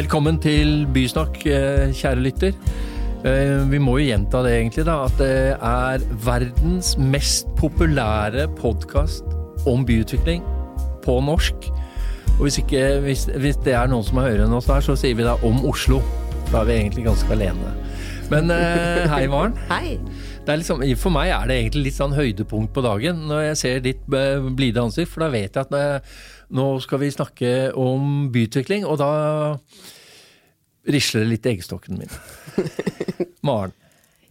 Velkommen til Bysnakk, eh, kjære lytter. Eh, vi må jo gjenta det egentlig, da. At det er verdens mest populære podkast om byutvikling på norsk. Og hvis, ikke, hvis, hvis det er noen som er høyere enn oss der, så sier vi da om Oslo. Da er vi egentlig ganske alene. Men eh, hei, Maren. Hei. Liksom, for meg er det egentlig litt sånn høydepunkt på dagen når jeg ser ditt blide ansikt, for da vet jeg at nå skal vi snakke om byutvikling, og da risler det litt i eggstokken min. Maren.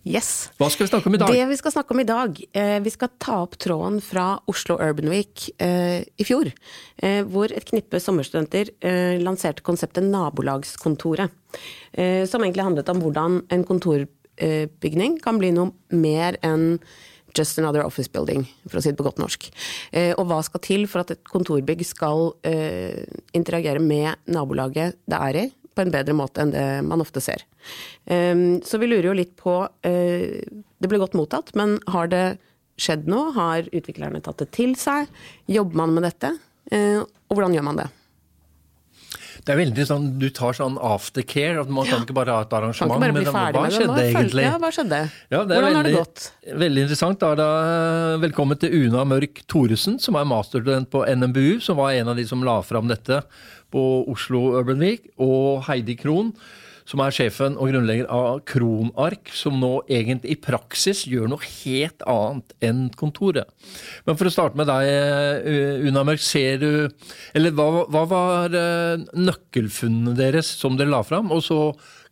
Yes. Hva skal vi snakke om i dag? Det vi skal snakke om i dag, eh, Vi skal ta opp tråden fra Oslo Urban Week eh, i fjor. Eh, hvor et knippe sommerstudenter eh, lanserte konseptet Nabolagskontoret. Eh, som egentlig handlet om hvordan en kontorbygning kan bli noe mer enn just another office building, for å si det på godt norsk. Eh, og hva skal til for at et kontorbygg skal eh, interagere med nabolaget det er i, på en bedre måte enn det man ofte ser. Um, så vi lurer jo litt på uh, Det ble godt mottatt, men har det skjedd noe? Har utviklerne tatt det til seg? Jobber man med dette? Og hvordan gjør man det? Det er veldig sånn, Du tar sånn aftercare. at Man kan ikke bare ha et arrangement. Kan ikke bare bli ferdig hva skjedde egentlig? Ja, hva skjedde? Ja, Hvordan veldig, har det gått? Veldig interessant. Da da, velkommen til Una Mørk Thoresen, som er masterstudent på NMBU, som var en av de som la fram dette på Oslo Urban Week, og Heidi Krohn som er sjefen og grunnlegger av Kronark, som nå egentlig i praksis gjør noe helt annet enn kontoret. Men for å starte med deg, eh, Una Mørk, ser du Eller hva, hva var eh, nøkkelfunnene deres som dere la fram? Og så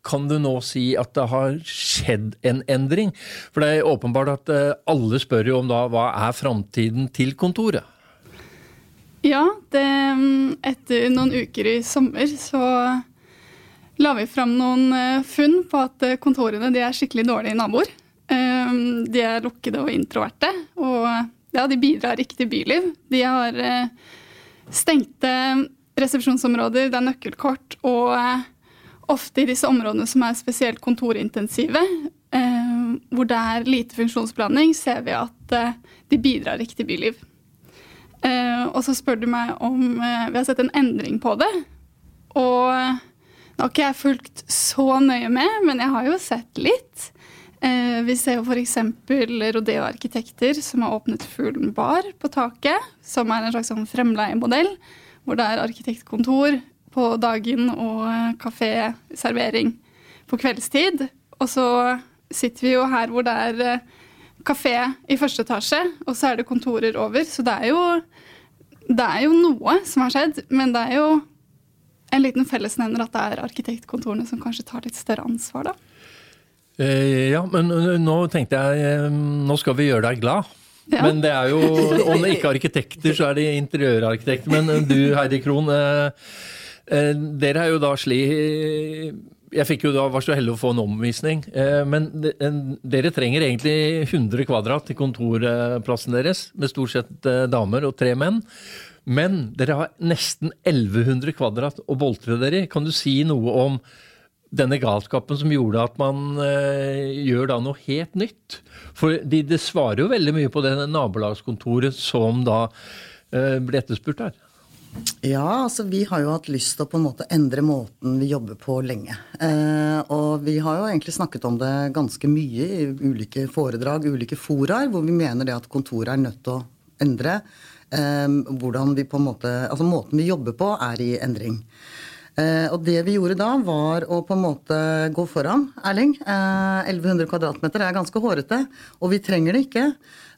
kan du nå si at det har skjedd en endring? For det er åpenbart at eh, alle spør jo om da hva er framtiden til kontoret? Ja, det, etter noen uker i sommer så la vi fram noen eh, funn på at eh, kontorene er skikkelig dårlige naboer. Ehm, de er lukkede og introverte, og ja, de bidrar ikke til byliv. De har eh, stengte resepsjonsområder, det er nøkkelkort, og ofte i disse områdene som er spesielt kontorintensive, hvor det er lite funksjonsblanding, ser vi at de bidrar ikke til byliv. Og så spør du meg om vi har sett en endring på det. Og det har ikke jeg fulgt så nøye med, men jeg har jo sett litt. Eh, vi ser jo f.eks. Rodeo Arkitekter som har åpnet Fuglen bar på taket. Som er en slags sånn fremleiemodell, hvor det er arkitektkontor på dagen og kaféservering kafé, servering på kveldstid. Og så sitter vi jo her hvor det er eh, kafé i første etasje, og så er det kontorer over. Så det er jo, det er jo noe som har skjedd, men det er jo en liten fellesnevner at det er arkitektkontorene som kanskje tar litt større ansvar, da? Eh, ja, men eh, nå tenkte jeg eh, Nå skal vi gjøre deg glad. Ja. Men det er jo Om det ikke er arkitekter, så er det interiørarkitekter. Men du Heidi Krohn, dere er jo da sli jeg fikk jo da, var så heldig å få en omvisning. Men dere trenger egentlig 100 kvadrat til kontorplassen deres, med stort sett damer og tre menn. Men dere har nesten 1100 kvadrat å boltre dere i. Kan du si noe om denne galskapen som gjorde at man eh, gjør da noe helt nytt? For de, det svarer jo veldig mye på det nabolagskontoret som da eh, ble etterspurt her. Ja, altså vi har jo hatt lyst til å på en måte endre måten vi jobber på lenge. Eh, og vi har jo egentlig snakket om det ganske mye i ulike foredrag, ulike foraer, hvor vi mener det at kontoret er nødt til å endre hvordan vi på en måte, altså Måten vi jobber på, er i endring. Uh, og det vi gjorde da, var å på en måte gå foran, Erling. Uh, eh, 1100 kvadratmeter er ganske hårete, og vi trenger det ikke.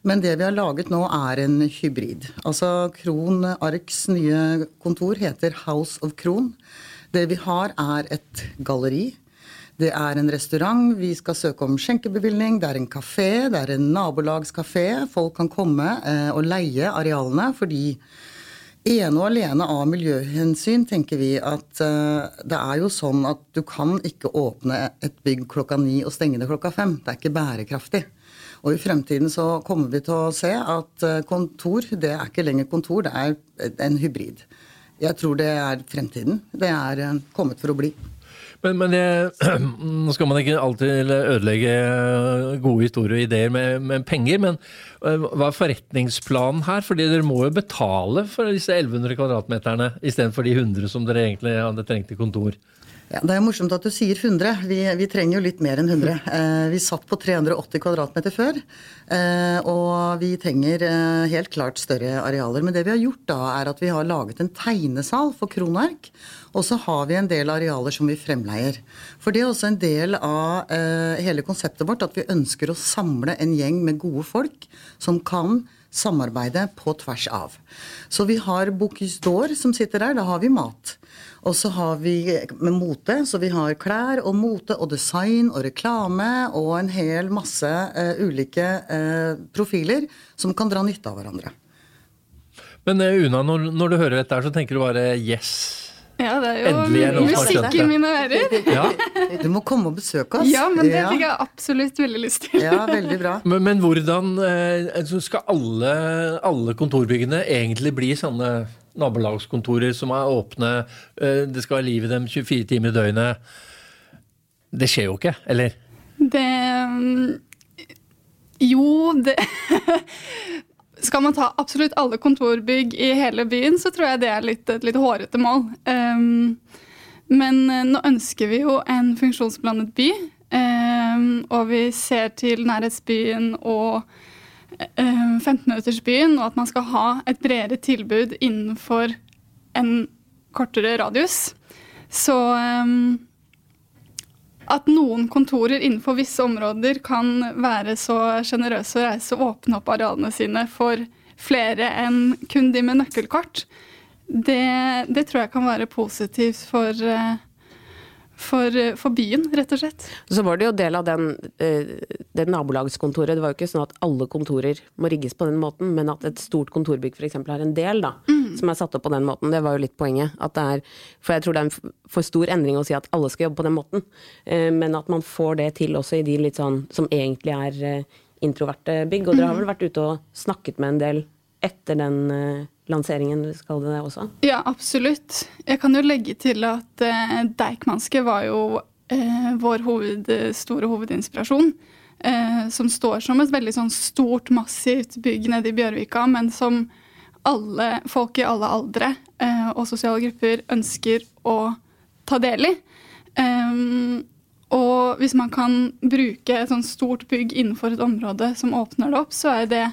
Men det vi har laget nå, er en hybrid. Altså Kron Arks nye kontor heter House of Kron. Det vi har, er et galleri det er en restaurant, vi skal søke om skjenkebevilgning, det er en kafé, det er en nabolagskafé. Folk kan komme eh, og leie arealene fordi ene og alene av miljøhensyn tenker vi at eh, det er jo sånn at du kan ikke åpne et bygg klokka ni og stenge det klokka fem. Det er ikke bærekraftig. Og i fremtiden så kommer vi til å se at uh, kontor, det er ikke lenger kontor, det er en hybrid. Jeg tror det er fremtiden. Det er uh, kommet for å bli. Men, men det, nå skal man ikke alltid ødelegge gode historier og ideer med, med, penger, men eh, hva er forretningsplanen her? Fordi dere må jo betale for disse 1100 kvadratmeterne istedenfor de 100 som dere egentlig hadde trengt i kontor. Ja, Det er jo morsomt at du sier 100. Vi, vi trenger jo litt mer enn 100. Eh, vi satt på 380 kvadratmeter før, eh, og vi trenger eh, helt klart større arealer. Men det vi har gjort da, er at vi har laget en tegnesal for Kronark. Og så har vi en del arealer som vi fremleier. For det er også en del av eh, hele konseptet vårt at vi ønsker å samle en gjeng med gode folk som kan samarbeide på tvers av. Så vi har Bocuse d'Or som sitter der. Da har vi mat. Og så har vi med mote, så vi har klær og mote og design og reklame og en hel masse uh, ulike uh, profiler som kan dra nytte av hverandre. Men uh, Una, når, når, du hører dette her, så tenker du bare yes? Ja, det er jo musikk i mine ører. Ja. Du må komme og besøke oss. Ja, men det fikk jeg absolutt veldig lyst til. Ja, veldig bra. Men, men hvordan skal alle, alle kontorbyggene egentlig bli sånne nabolagskontorer som er åpne, eh, det skal være liv i dem 24 timer i døgnet. Det skjer jo ikke, eller? Det mm, Jo, det Skal man ta absolutt alle kontorbygg i hele byen, så tror jeg det er litt, et litt hårete mål. Um, men eh, nå ønsker vi jo en funksjonsblandet by. Um, og vi ser til nærhetsbyen og 15-minuttersbyen, eh, og at man skal ha et bredere tilbud innenfor en kortere radius. Så um, at noen kontorer innenfor visse områder kan være så sjenerøse å reise og åpne opp arealene sine for flere enn kun de med nøkkelkort, det, det tror jeg kan være positivt for uh, for, eh, for, byen, rett og slett. Så var det jo del av den, eh, det nabolagskontoret. Det var jo ikke sånn at alle kontorer må rigges på den måten, men at et stort kontorbygg f.eks. har en del da, mm. som er satt opp på den måten. Det var jo litt poenget. Er, for jeg tror det er en for stor endring å si at alle skal jobbe på den måten. Eh, men at man får det til også i de litt sånn som egentlig er introverte bygg. Og dere har vel vært ute og snakket med en del etter den lanseringen, skal det også? Ja, absolutt. Jeg kan jo legge til at eh, Deichmanske var jo eh, vår hoved, store hovedinspirasjon. Eh, som står som et veldig sånn stort, massivt bygg nede i Bjørvika, men som alle folk i alle aldre eh, og sosiale grupper ønsker å ta del i. Og hvis man kan bruke et sånt stort bygg innenfor et område som åpner det opp, så er det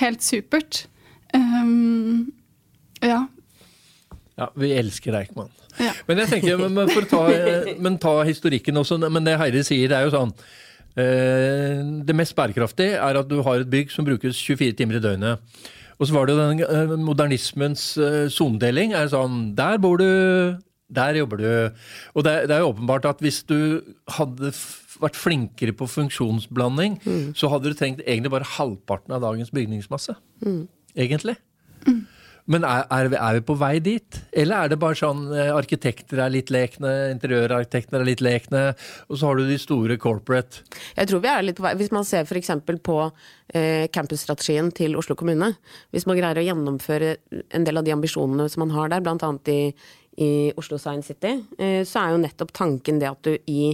helt supert. Um, ja. Ja, vi elsker Deichman. Ja. Men jeg tenker, men, for å ta, men ta historikken også. Men det Heidi sier, det er jo sånn eh, Det mest bærekraftige er at du har et bygg som brukes 24 timer i døgnet. Og så var det den eh, modernismens eh, sonedeling. er sånn, Der bor du, der jobber du. Og det, det er jo åpenbart at hvis du hadde vært flinkere på funksjonsblanding, mm. så hadde du trengt egentlig bare halvparten av dagens bygningsmasse. Mm. Egentlig. Mm. Men er, er, vi, er, vi, på vei dit? Eller er det bare sånn eh, arkitekter er litt lekne, interiørarkitekter er litt lekne, og så har du de store corporate? Jeg tror vi er litt på vei. Hvis man ser f.eks. på eh, campusstrategien til Oslo kommune. Hvis man greier å gjennomføre en del av de ambisjonene som man har der, bl.a. i, i Oslo Science City, eh, så er jo nettopp tanken det at du i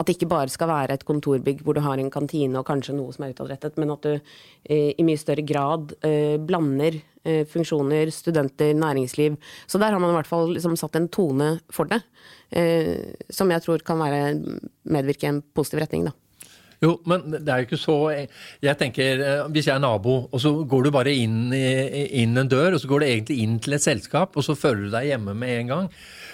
at det ikke bare skal være et kontorbygg hvor du har en kantine og kanskje noe som er utadrettet, men at du eh, i mye større grad eh, blander eh, funksjoner, studenter, næringsliv. Så der har man i hvert fall liksom satt en tone for det, eh, som jeg tror kan være, medvirke i en positiv retning. da. Jo, men det er jo ikke så Jeg tenker, eh, Hvis jeg er nabo, og så går du bare inn, inn en dør, og så går du egentlig inn til et selskap, og så føler du deg hjemme med en gang.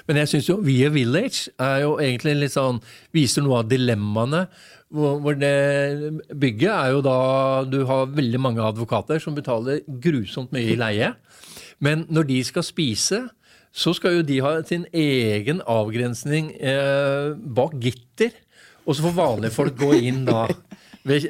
Men jeg syns jo Via Village er jo egentlig litt sånn Viser noe av dilemmaene. Hvor det bygget er jo da Du har veldig mange advokater som betaler grusomt mye i leie. Men når de skal spise, så skal jo de ha sin egen avgrensning eh, bak gitter. Og så får vanlige folk gå inn da. Det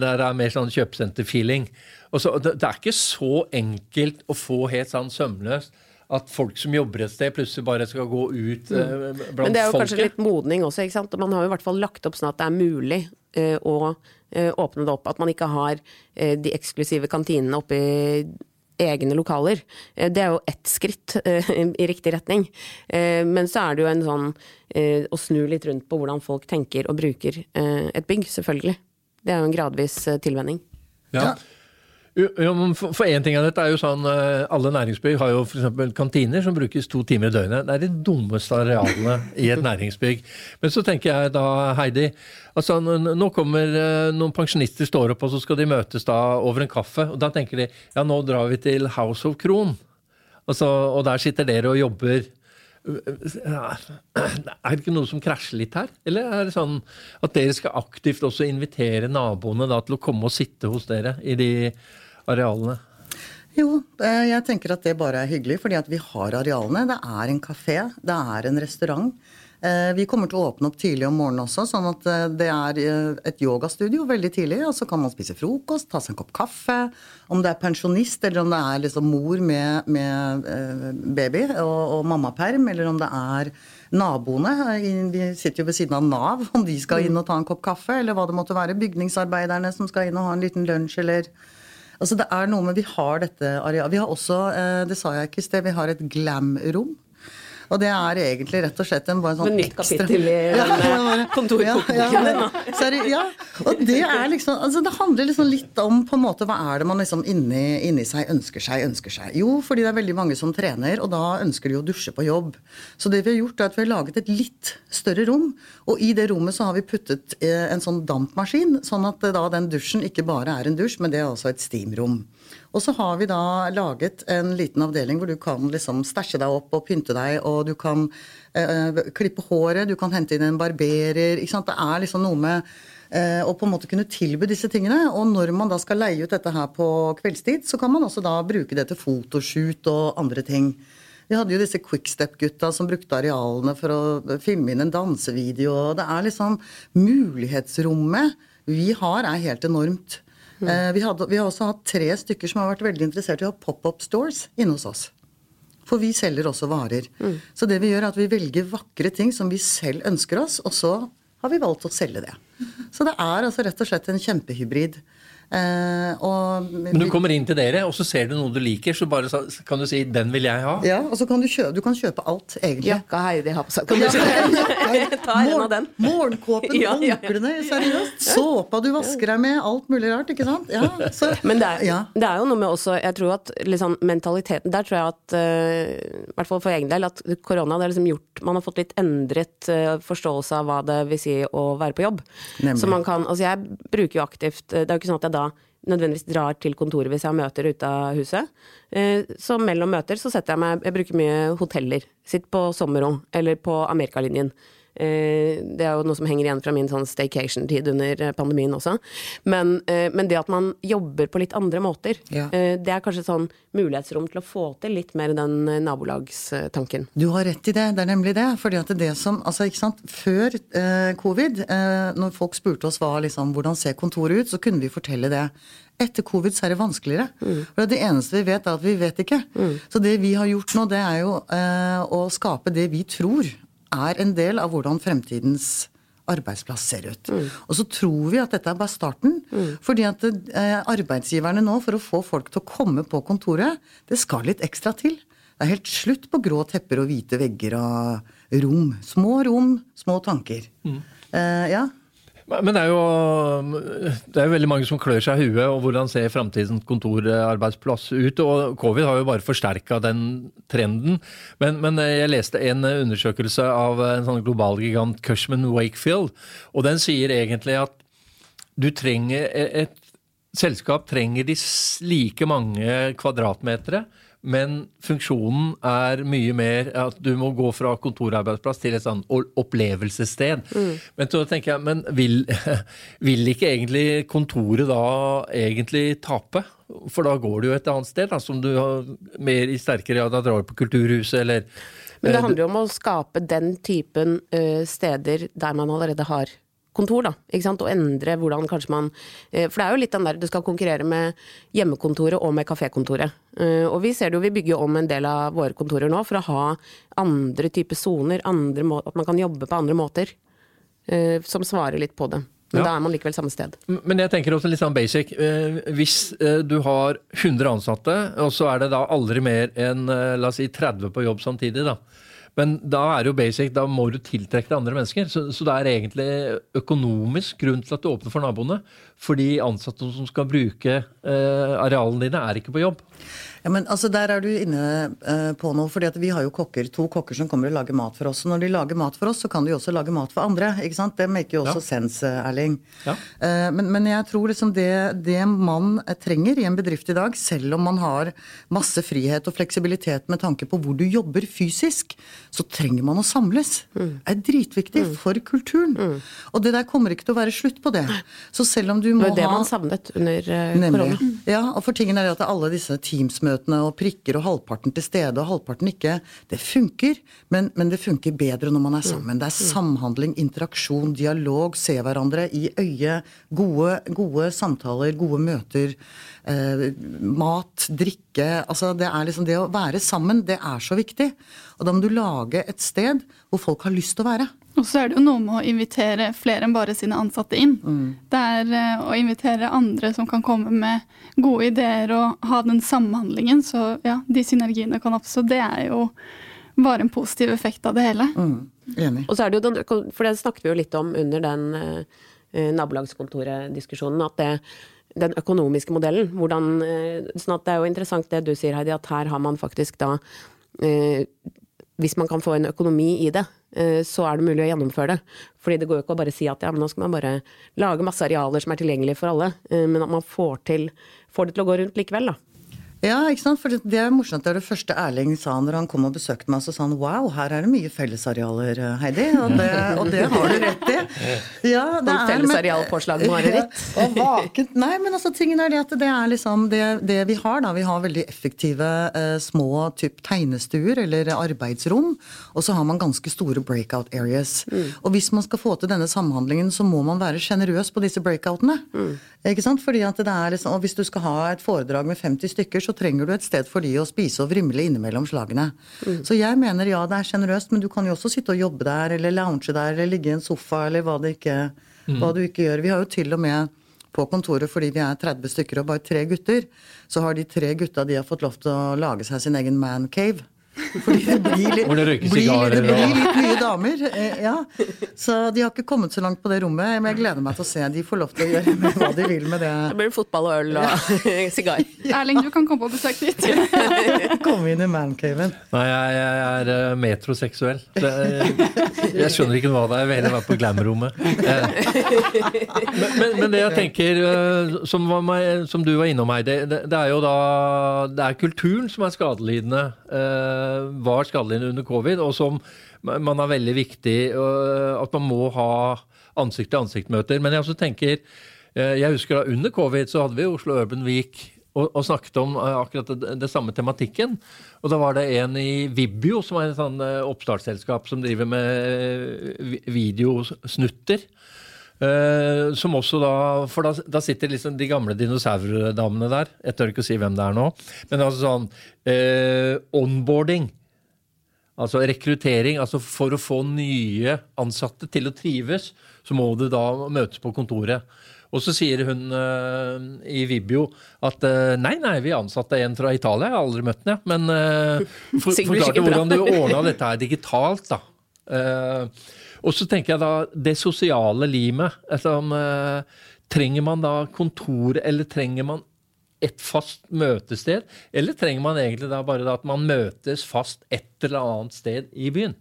der er mer sånn kjøpesenter-feeling. Det, det er ikke så enkelt å få helt sånn sømløst at folk som jobber et sted, plutselig bare skal gå ut mm. eh, blant folket. Men det er jo folket. kanskje litt modning også, ikke sant. Man har jo i hvert fall lagt opp sånn at det er mulig eh, å eh, åpne det opp. At man ikke har eh, de eksklusive kantinene oppe i egne lokaler. Eh, det er jo ett skritt i riktig retning. Men så er det jo en sånn å snu litt rundt på hvordan folk tenker og bruker et bygg, selvfølgelig. Det er jo en gradvis tilvenning. Ja. Ja, for én ting av dette er jo sånn eh, Alle næringsbygg har jo f.eks. kantiner som brukes to timer i døgnet. Det er de dummeste arealene i et næringsbygg. Men så tenker jeg da, Heidi altså Nå kommer eh, noen pensjonister står opp, og så skal de møtes da over en kaffe. og Da tenker de ja, nå drar vi til House of Kron. Altså, og der sitter dere og jobber. Er det ikke noe som krasjer litt her? Eller er det sånn at dere skal aktivt også invitere naboene da til å komme og sitte hos dere i de arealene? Jo, eh, jeg tenker at det bare er hyggelig, fordi at vi har arealene. Det er en kafé, det er en restaurant. Eh, vi kommer til å åpne opp tidlig om morgenen også, sånn at eh, det er et yogastudio veldig tidlig. Og så kan man spise frokost, ta seg en kopp kaffe. Om det er pensjonist, eller om det er liksom mor med, med baby og, og mammaperm, eller om det er naboene. Vi sitter jo ved siden av Nav, om de skal inn og ta en kopp kaffe, eller hva det måtte være. Bygningsarbeiderne som skal inn og ha en liten lunsj, eller Altså det er noe med Vi har dette arealet. Vi har også, eh, det sa jeg ikke i sted, vi har et glam-rom. Og det er egentlig rett og slett en bare sånn nytt ekstra kapittel i ja, kontorboken ja, ja, ja, og det er liksom altså Det handler liksom litt om på en måte hva er det man liksom inni, inni seg ønsker seg, ønsker seg. Jo, fordi det er veldig mange som trener, og da ønsker de å dusje på jobb. Så det vi har gjort, er at vi har laget et litt større rom. Og i det rommet så har vi puttet eh, en sånn dampmaskin, sånn at da den dusjen ikke bare er en dusj, men det er også et steamrom. Og så har vi da laget en liten avdeling hvor du kan liksom stæsje deg opp og pynte deg, og du kan eh, klippe håret, du kan hente inn en barberer. ikke sant? Det er liksom noe med eh, å på en måte kunne tilby disse tingene. Og når man da skal leie ut dette her på kveldstid, så kan man også da bruke det til fotoshoot og andre ting. Vi hadde jo disse Quickstep-gutta som brukte arealene for å filme inn en dansevideo. Det er liksom Mulighetsrommet vi har, er helt enormt. Mm. Vi, hadde, vi, har også hatt tre stykker som har vært veldig interessert i å ha pop-up stores inne hos oss. For vi selger også varer. Mm. Så det vi gjør, er at vi velger vakre ting som vi selv ønsker oss, og så har vi valgt å selge det. Så det er altså rett og slett en kjempehybrid. Eh, og, Men du kommer inn til dere, og så ser du noe du liker, så bare kan du si 'den vil jeg ha'? Ja, og så kan du kjøpe, du kan kjøpe alt, egentlig. Jakka Heidi har på seg. Kan du kjøpe? Ta en av den. Morgenkåpen, ja, ja, håndklærne, seriøst. Såpa du vasker deg med, alt mulig rart, ikke sant? Ja, så, Men det er, ja. det er, jo noe med også, jeg tror at liksom, mentaliteten Der tror jeg at, uh, i hvert fall for egen del, at korona har liksom gjort Man har fått litt endret uh, forståelse av hva det vil si å være på jobb. Nemlig. Så man kan Altså, jeg bruker jo aktivt Det er jo ikke sånn at jeg da nødvendigvis drar til kontoret hvis jeg har møter ute av huset. Eh, så mellom møter så setter jeg meg Jeg bruker mye hoteller. Sitt på sommerrom eller på Amerikalinjen. Eh, det er jo noe som henger igjen fra min sånn staycation-tid under eh, pandemien også. Men, eh, men, det at man jobber på litt andre måter, ja. det er kanskje sånn mulighetsrom til å få til litt mer den nabolagstanken. Du har rett i det, det er nemlig det. fordi at det som, altså ikke sant, Før eh, covid, eh, når folk spurte oss hva, liksom, hvordan ser kontoret ut, så kunne vi fortelle det. Etter covid så er det vanskeligere. Mm. For Det eneste vi vet, er at vi vet ikke. Mm. Så det vi har gjort nå, det er jo eh, å skape det vi tror er en del av hvordan fremtidens arbeidsplass ser ut. Mm. Og så tror vi at dette er bare starten. Mm. Fordi at eh, arbeidsgiverne nå, for å få folk til å komme på kontoret, det skal litt ekstra til. Det er helt slutt på grå tepper og hvite vegger og rom. Små rom, små tanker. Mm. Eh, ja, men det er jo det er veldig mange som klør seg i huet, og hvordan ser framtidens kontorarbeidsplass ut? Og covid har jo bare forsterka den trenden. Men, men, jeg leste en undersøkelse av en sånn global gigant, Cushman Wakefield, og den sier egentlig at du trenger et selskap trenger de like mange kvadratmetere men funksjonen er mye mer at du må gå fra kontorarbeidsplass til et sånn opplevelsessted. Mm. Men så tenker jeg, men vil, vil, ikke egentlig kontoret da egentlig tape? For da går du jo et annet sted, da, som du har mer i sterkere grad ja, drar på Kulturhuset eller Men det eh, handler jo om å skape den typen ø, steder der man allerede har kontor, da. Ikke sant? Og endre hvordan kanskje man eh, For det er jo litt den der du skal konkurrere med hjemmekontoret og med kafékontoret. Eh, og vi ser det jo, vi bygger om en del av våre kontorer nå for å ha andre typer soner, at man kan jobbe på andre måter. Eh, som svarer litt på det. Men Ja. da er man likevel samme sted. Men jeg tenker også litt sånn basic. Hvis du har 100 ansatte, og så er det da aldri mer enn la oss si 30 på jobb samtidig, da. Men da er det jo basic, da må du tiltrekke deg andre mennesker. Så, så det er egentlig økonomisk grunn til at du åpner for naboene. For de ansatte som skal bruke eh, arealene dine, er ikke på jobb. Ja, men altså Der er du inne eh, på noe. fordi at Vi har jo kokker, to kokker som kommer og lager mat for oss. og Når de lager mat for oss, så kan de også lage mat for andre. ikke sant? Det maker jo også Ja. sense, Erling. Ja. Eh, men, men jeg tror liksom det, det man trenger i en bedrift i dag, selv om man har masse frihet og fleksibilitet med tanke på hvor du jobber fysisk, så trenger man å samles. Mm. Det er dritviktig for kulturen. Og det der kommer ikke til å være slutt på det. Så selv om du Det må var det ha man savnet under eh, korona. Ja, og for tingen er det at alle disse Teams-møtene og prikker og halvparten til stede og halvparten ikke, det funker, men, men det funker bedre når man er sammen. Det er samhandling, interaksjon, dialog, se hverandre i øyet, gode, gode samtaler, gode møter. Eh, mat, drikke altså det, er liksom det å være sammen, det er så viktig. Og da må du lage et sted hvor folk har lyst til å være. Og så er det jo noe med å invitere flere enn bare sine ansatte inn. Det er eh, å invitere andre som kan komme med gode ideer og ha den samhandlingen. Så ja, de synergiene kan oppstå. Det er jo bare en positiv effekt av det hele. Mm, enig. Og så er det jo den, for det snakket vi jo litt om under den eh, nabolagskontoret-diskusjonen, at det, den økonomiske modellen, hvordan eh, Sånn at det er jo interessant det du sier, Heidi, at her har man faktisk da eh, Hvis man kan få en økonomi i det, så er det mulig å gjennomføre det. Fordi det går jo ikke å bare si at ja, men nå skal man bare lage masse arealer som er tilgjengelige for alle, eh, men at man får, til, får det til å gå rundt likevel, da. Ja, ikke sant? For det- det er morsomt. Det er det første Erling sa når han kom og besøkte meg. Så sa han wow, her er det mye fellesarealer, Heidi. Og det, og det har du rett i. Ja, det er, fellesarealpåslag, mareritt. Ja, og vakent. Nei, men altså tingen er det at det er liksom det, det vi har, da. Vi har veldig effektive eh, små typ tegnestuer eller arbeidsrom. Og så har man ganske store breakout areas. Og hvis man skal få til denne samhandlingen, så må man være sjenerøs på disse breakoutene. Ikke sant? Fordi at det er liksom, og hvis du skal ha et foredrag med 50 stykker, så trenger du et sted for de å spise og vrimle innimellom slagene. Så jeg mener ja, det er sjenerøst, men du kan jo også sitte og jobbe der, eller lounge der, eller ligge i en sofa, eller hva, det ikke, hva du ikke gjør. Vi har jo til og med på kontoret, fordi vi er 30 stykker og bare tre gutter, så har de tre gutta de har fått lov til å lage seg sin egen man cave. Fordi det blir litt, det blir, det blir litt mye damer. eh, Ja. Så de har ikke kommet så langt på det rommet, men jeg gleder meg til å se. De får lov til å gjøre hva de vil med det. det. blir fotball og øl og sigar. Erling, du kan komme på besøk dit. Komme inn i mancaven. Nei, jeg, jeg er eh, metroseksuell. Det, jeg skjønner ikke hva det er. Jeg vil heller være på glam-rommet. Eh, Men, men, men det jeg tenker, eh, som, var meg, som du var innom her, det, det, det er jo da Det er kulturen som er skadelidende. Eh, var skadelidende under covid, og som man er veldig viktig eh, at man må ha ansikt-til-ansikt-møter. Men jeg også tenker eh, Jeg husker da under covid så hadde vi Oslo Urban Week og, og snakket om akkurat det, det samme tematikken. Og da var det en i Vibio, som er et sånn oppstartsselskap som driver med videosnutter. Eh, som også da For da, da sitter liksom de gamle dinosaurdamene der. Jeg tør ikke å si hvem det er nå. Men altså sånn eh, Onboarding. Altså rekruttering. altså For å få nye ansatte til å trives, så må du da møtes på kontoret. Og så sier hun uh, i Vibio at nei, nei, vi ansatte en fra Italia. Jeg har aldri møtt den, jeg. Men uh, for, forklarte hvordan du ordna dette her digitalt, da. Eh, og så tenker jeg da det sosiale limet. Altså, eh, trenger man da kontor, eller trenger man et fast møtested? Eller trenger man egentlig da bare da at man møtes fast et eller annet sted i byen?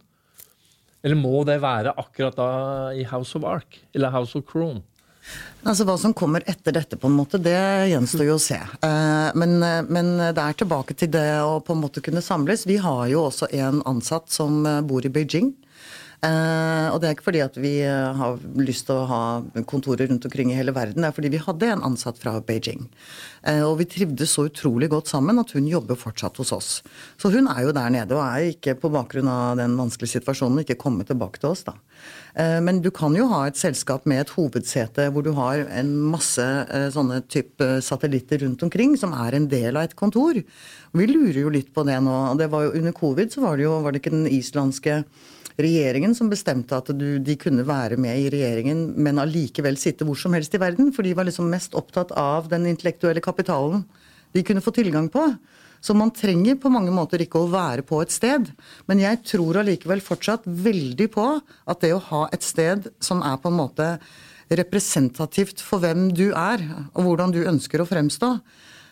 Eller må det være akkurat da i House of Ark? Eller House of Crown? Altså Hva som kommer etter dette, på en måte, det gjenstår jo å se. Eh, Men, eh, men det er tilbake til det å på en måte kunne samles. Vi har jo også en ansatt som bor i Beijing. Eh, og det er ikke fordi at vi eh, har lyst til å ha kontorer rundt omkring i hele verden. Det er fordi vi hadde en ansatt fra Beijing. Eh, og vi trivdes så utrolig godt sammen at hun jobber fortsatt hos oss. Så hun er jo der nede og er ikke på bakgrunn av den vanskelige situasjonen ikke kommet tilbake til oss, da. Eh, men du kan jo ha et selskap med et hovedsete hvor du har en masse eh, sånne type satellitter rundt omkring som er en del av et kontor. Vi lurer jo litt på det nå. det jo Under covid så var det jo var det ikke den islandske regjeringen som bestemte at du, de kunne være med i regjeringen, men allikevel sitte hvor som helst i verden. For de var liksom mest opptatt av den intellektuelle kapitalen de kunne få tilgang på. Så man trenger på mange måter ikke å være på et sted. Men jeg tror allikevel fortsatt veldig på at det å ha et sted som er på en måte representativt for hvem du er, og hvordan du ønsker å fremstå,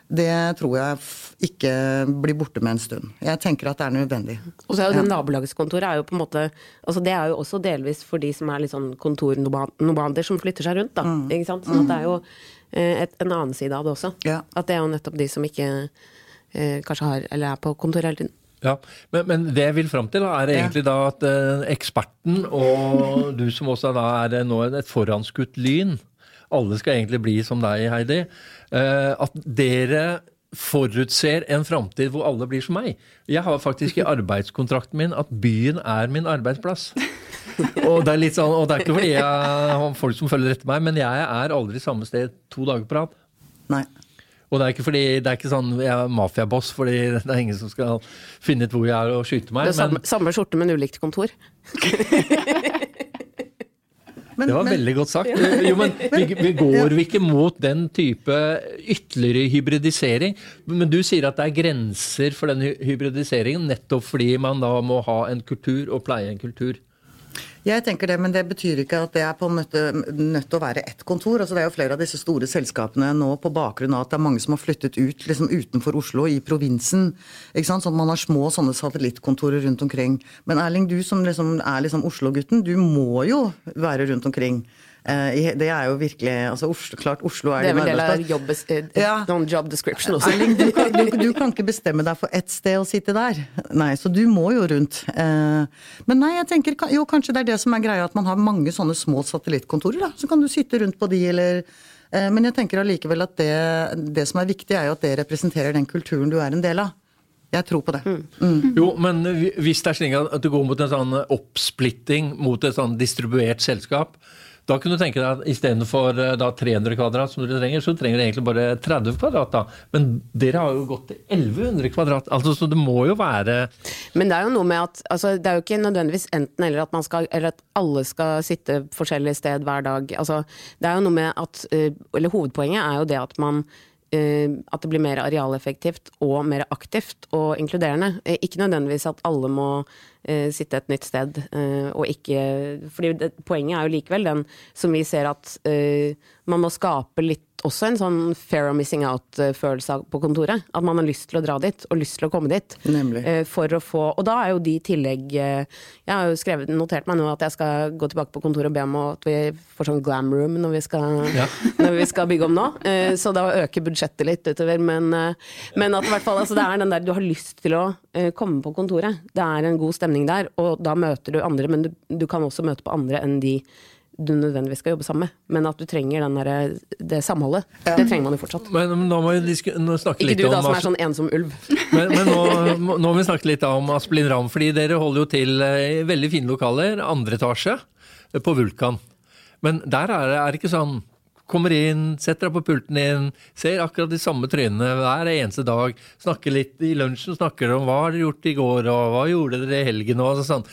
det tror jeg ikke blir borte med en stund. Jeg tenker at det er nødvendig. Og så er jo det ja. Nabolagskontoret er jo på en måte altså Det er jo også delvis for de som er litt sånn kontornomader som flytter seg rundt. da, mm. ikke sant? Sånn at det er jo eh, et, en annen side av det også. Ja. At det er jo nettopp de som ikke kanskje har, eller er på kontoret hele tiden. Ja, men, men, det jeg vil fram til, da, er egentlig da at eh, eksperten og du som også da er nå et foranskutt lyn, alle skal egentlig bli som deg, Heidi, eh, at dere forutser en framtid hvor alle blir som meg. Jeg har faktisk i arbeidskontrakten min at byen er min arbeidsplass. og det er litt sånn, og det er ikke fordi jeg har folk som følger etter meg, men jeg er aldri samme sted to dager på rad. Nei. Og det er ikke fordi, det er ikke sånn jeg er mafiaboss fordi det er ingen som skal finne ut hvor jeg er og skyte meg. Det er samme, samme skjorte, men ulikt kontor. Men, det var men, veldig godt sagt. Ja. Jo, men vi, vi går vi ikke mot den type ytterligere hybridisering? Men du sier at det er grenser for den hybridiseringen, nettopp fordi man da må ha en kultur og pleie en kultur? Jeg tenker det, men det betyr ikke at det er på nødt til å være ett kontor. Altså det er jo flere av disse store selskapene nå på bakgrunn av at det er mange som har flyttet ut liksom utenfor Oslo, i provinsen. ikke sant? Sånn at man har små sånne satellittkontorer rundt omkring. Men Erling, du som liksom er liksom Oslo-gutten, du må jo være rundt omkring. Eh, det er jo virkelig altså Oslo, Klart Oslo er Det er vel del av jobb, eh, ja. job description også. Erling, du, kan, du, du, kan ikke bestemme deg for ett sted å sitte der. Nei, så du må jo rundt. Eh, men nei, jeg tenker jo kanskje det er det som er greia, at man har mange sånne små satellittkontorer. da, Så kan du sitte rundt på de, eller Men jeg tenker allikevel at det, det som er viktig, er jo at det representerer den kulturen du er en del av. Jeg tror på det. Mm. Mm. Jo, men hvis det er slik at du går mot en sånn oppsplitting mot et sånn distribuert selskap, da kunne du tenke deg at istedenfor 300 kvadrat som dere trenger, så trenger dere egentlig bare 30 kvadrat. da. Men dere har jo gått til 1100 kvadrat, altså, så det må jo være Men det er jo noe med at altså, det er jo ikke nødvendigvis enten eller at, skal, eller at alle skal sitte forskjellig sted hver dag. Altså, det er jo noe med at eh, Eller hovedpoenget er jo det at man eh, at det blir mer arealeffektivt og mer aktivt og inkluderende. Eh, ikke nødvendigvis at alle må uh, sitte et nytt sted. uh, og ikke fordi det, Poenget er jo likevel den som vi ser at uh, man må skape litt også en sånn fair of missing out-følelse på kontoret. At man har lyst til å dra dit, og lyst til å komme dit. Nemlig. Eh, for å få, og da er jo de i tillegg eh, Jeg har jo skrevet, notert meg nå at jeg skal gå tilbake på kontoret og be om at vi får sånn glam room når vi skal, ja. når vi skal bygge om nå. Eh, så da øker budsjettet litt utover. Men, men at i hvert fall, altså det er den der du har lyst til å komme på kontoret. Det er en god stemning der, og da møter du andre, men du, du kan også møte på andre enn de du nødvendigvis skal jobbe sammen med, men at du trenger der, det samholdet. Ja. Det trenger man jo fortsatt. Men, men nå må vi snakke litt om Ikke du da, som er sånn ensom ulv. Men, men nå, nå, må vi snakke litt om Aspelin Ramm, fordi dere holder jo til i eh, veldig fine lokaler, andre etasje, eh, på Vulkan. Men der er det, er det ikke sånn Kommer inn, setter deg på pulten din, ser akkurat de samme trynene hver eneste dag. Snakker litt i lunsjen, snakker om hva har dere gjort i går, og hva gjorde dere i helgen, og sånn.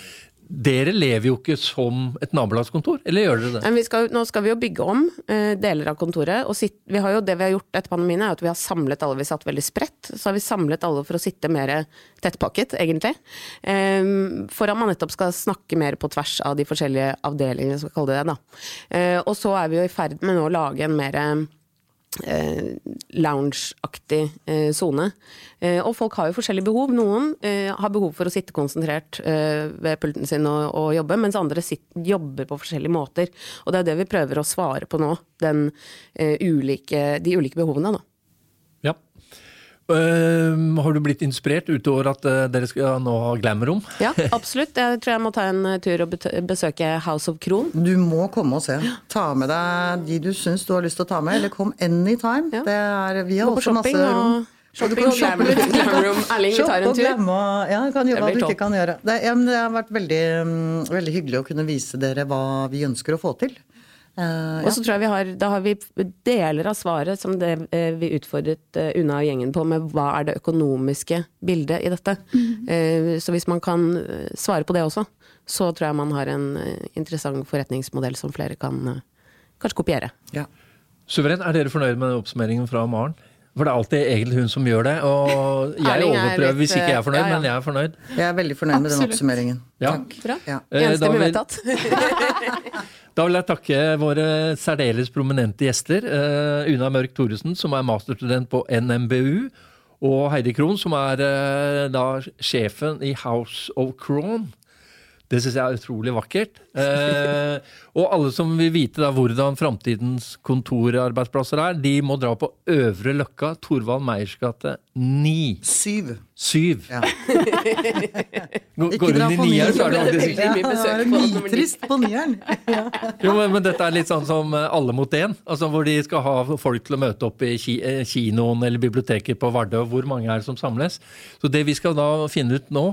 Dere lever jo ikke som et nabolagskontor, eller gjør dere det? Skal, nå skal vi jo bygge om uh, deler av kontoret. og sitt, vi har jo, Det vi har gjort etter pandemien, er at vi har samlet alle. Vi satt veldig spredt. Så har vi samlet alle for å sitte mer tettpakket, egentlig. Um, for at man nettopp skal snakke mer på tvers av de forskjellige avdelingene, skal vi kalle det det. da. Uh, og så er vi jo i ferd med nå å lage en mer eh, lounge-aktig eh. Eh, og folk har jo forskjellige behov. Noen eh, har behov for å sitte konsentrert eh, ved pulten sin og, og jobbe, mens andre sitter, jobber på forskjellige måter. Og det er det vi prøver å svare på nå. Den, eh, ulike, de ulike behovene, da. Uh, har du blitt inspirert utover at uh, dere skal nå ha glamrom? Ja, absolutt. Jeg tror jeg må ta en uh, tur og besøke House of Kron. Du må komme og se. Ta med deg de du syns du har lyst til å ta med, eller kom anytime. Ja. Er, vi har også masse rom. Shopping og glam glam room. Erling, vi tar en tur. og- Ja, kan gjøre Det hva du ikke kan gjøre. Det, ja, det har vært veldig, mm, veldig hyggelig å kunne vise dere hva vi ønsker å få til. Eh, Og så tror jeg vi har, da har vi deler av svaret som det eh, vi utfordret eh, Una og gjengen på, med hva er det økonomiske bildet i dette. Eh, Så hvis man kan eh, svare på det også, så tror jeg man har en eh, interessant forretningsmodell som flere kan kanskje kopiere. ja. Suveren, er dere fornøyd med oppsummeringen fra Maren? For det er alltid egentlig hun som gjør det, og jeg er overprøver hvis ikke jeg er fornøyd, ja, ja. men jeg er fornøyd. Jeg er veldig fornøyd med den oppsummeringen. Ja. Takk. Bra. Ja. Eh, da Enstemmig vedtatt. Da vil jeg takke våre særdeles prominente gjester. Uh, Una Mørk Thoresen, som er masterstudent på NMBU. Og Heidi Krohn, som er uh, da sjefen i House of Crohn. Det syns jeg er utrolig vakkert. Eh, og alle som vil vite da hvordan framtidens kontorarbeidsplasser er, de må dra på Øvre Løkka, Torvald Meyers gate 9. Syv. Syv. Ja. Går Ikke går dra i på nieren, så er det faktisk mye Ja, besøk det er nitrist på nieren. Ja. Jo, men, men dette er litt sånn som Alle mot én. Altså hvor de skal ha folk til å møte opp i ki eh, kinoen eller biblioteket på Vardø. Hvor mange er det som samles? Så det vi skal da finne ut nå,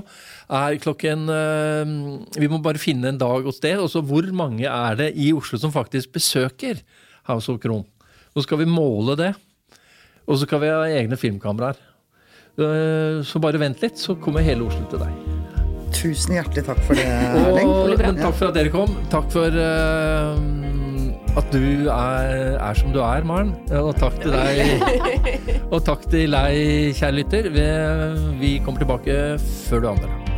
er klokken eh, Vi må bare finne en dag og sted. Og så hvor mange er det i Oslo som faktisk besøker House of Kron? Så skal vi måle det. Og så skal vi ha egne filmkameraer. Eh, Så bare vent litt, så kommer hele Oslo til deg. Tusen hjertelig takk for det, Erling. Og, men takk for at dere kom. Takk for uh, at du er, er som du er, Maren. Og takk til deg. Og takk til deg, kjære lytter. Vi, vi kommer tilbake før du aner det.